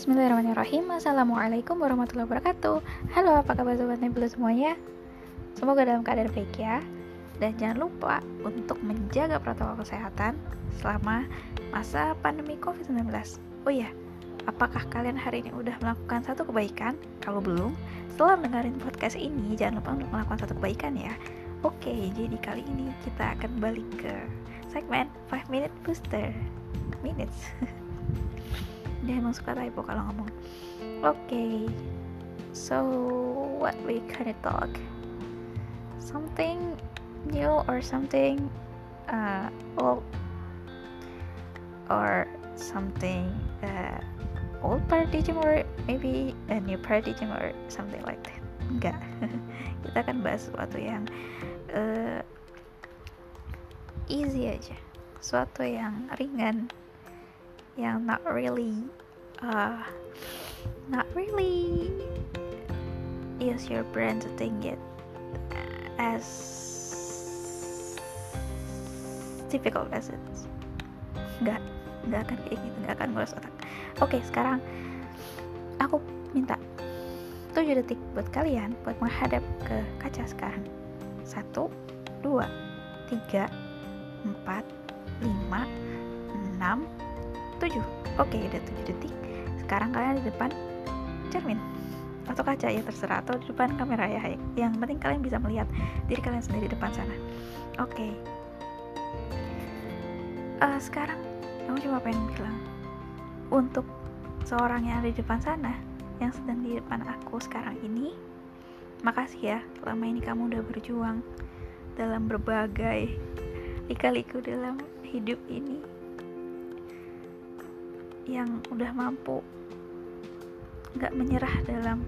Bismillahirrahmanirrahim. Assalamualaikum warahmatullahi wabarakatuh. Halo apa kabar sobat Nebula semuanya? Semoga dalam keadaan baik ya. Dan jangan lupa untuk menjaga protokol kesehatan Selama masa pandemi COVID-19 Oh iya, apakah kalian hari ini udah melakukan satu kebaikan? Kalau belum, setelah dengerin podcast ini Jangan lupa untuk melakukan satu kebaikan ya. Oke, jadi kali ini kita akan balik ke segmen 5 Minute Booster. Minutes dia emang suka typo kalau ngomong. Oke okay. so what we gonna talk? Something new or something uh, old? Or something uh, old paradigm or maybe a new paradigm or something like that? Enggak. Kita akan bahas sesuatu yang uh, easy aja. Sesuatu yang ringan yang not really uh, not really use your brain to think it as difficult as it nggak nggak akan kayak gitu nggak akan ngurus otak. Oke okay, sekarang aku minta 7 detik buat kalian buat menghadap ke kaca sekarang. Satu dua tiga empat lima enam 7 oke udah 7 detik. Sekarang kalian di depan cermin. Atau kaca ya terserah. Atau di depan kamera ya. Yang penting kalian bisa melihat diri kalian sendiri di depan sana. Oke. Okay. uh, eh, sekarang aku cuma pengen bilang untuk seorang yang ada di depan sana yang sedang di depan aku sekarang ini makasih ya. Selama ini kamu udah berjuang dalam berbagai lika-liku dalam hidup ini yang udah mampu nggak menyerah dalam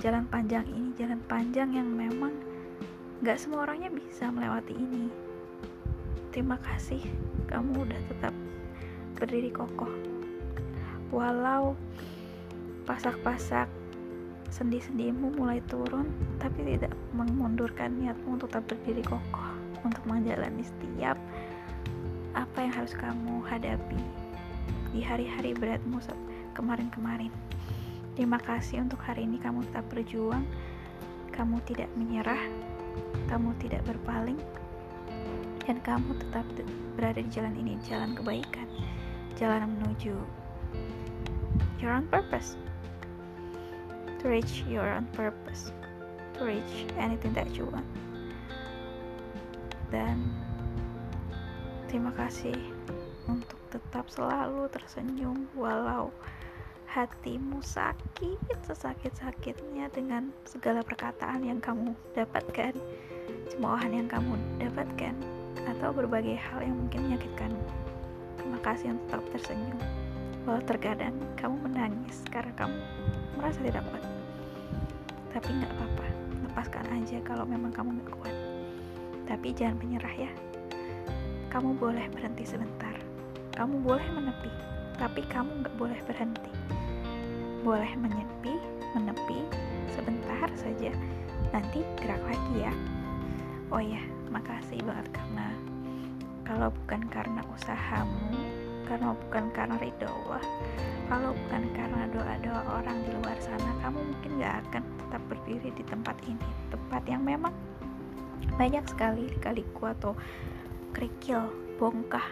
jalan panjang ini jalan panjang yang memang nggak semua orangnya bisa melewati ini. Terima kasih kamu udah tetap berdiri kokoh. Walau pasak-pasak sendi-sendimu mulai turun tapi tidak memundurkan niatmu untuk tetap berdiri kokoh untuk menjalani setiap apa yang harus kamu hadapi di hari-hari beratmu kemarin-kemarin. Terima kasih untuk hari ini kamu tetap berjuang, kamu tidak menyerah, kamu tidak berpaling, dan kamu tetap berada di jalan ini, jalan kebaikan, jalan menuju your own purpose, to reach your own purpose, to reach anything that you want. Dan terima kasih untuk tetap selalu tersenyum walau hatimu sakit sesakit-sakitnya dengan segala perkataan yang kamu dapatkan cemoohan yang kamu dapatkan atau berbagai hal yang mungkin menyakitkanmu terima kasih yang tetap tersenyum. Walau terkadang kamu menangis karena kamu merasa tidak kuat. Tapi nggak apa-apa lepaskan aja kalau memang kamu nggak kuat. Tapi jangan menyerah ya. Kamu boleh berhenti sebentar kamu boleh menepi, tapi kamu nggak boleh berhenti. Boleh menyepi, menepi sebentar saja, nanti gerak lagi ya. Oh ya, makasih banget karena kalau bukan karena usahamu, karena bukan karena ridho Allah, kalau bukan karena doa-doa orang di luar sana, kamu mungkin gak akan tetap berdiri di tempat ini, tempat yang memang banyak sekali kaliku atau kerikil, bongkah,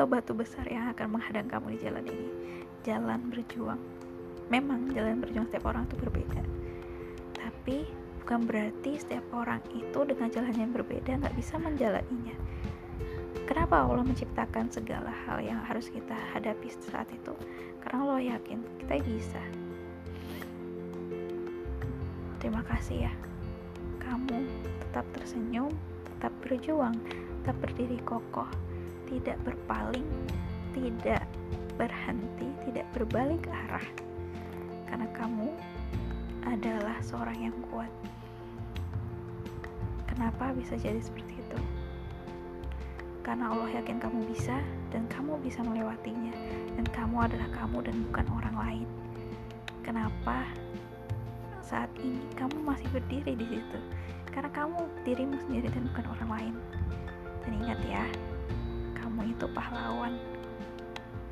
atau batu besar yang akan menghadang kamu di jalan ini. Jalan berjuang. Memang jalan berjuang setiap orang itu berbeda. Tapi bukan berarti setiap orang itu dengan jalan yang berbeda nggak bisa menjalaninya. Kenapa Allah menciptakan segala hal yang harus kita hadapi saat itu? Karena Allah yakin kita bisa. Terima kasih ya. Kamu tetap tersenyum tetap berjuang tetap berdiri kokoh tidak berpaling, tidak berhenti, tidak berbalik arah. Karena kamu adalah seorang yang kuat. Kenapa bisa jadi seperti itu? Karena Allah yakin kamu bisa dan kamu bisa melewatinya dan kamu adalah kamu dan bukan orang lain. Kenapa saat ini kamu masih berdiri di situ? Karena kamu dirimu sendiri dan bukan orang lain. Dan ingat ya, kamu itu pahlawan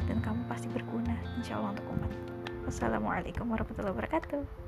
dan kamu pasti berguna insya Allah untuk umat Wassalamualaikum warahmatullahi wabarakatuh.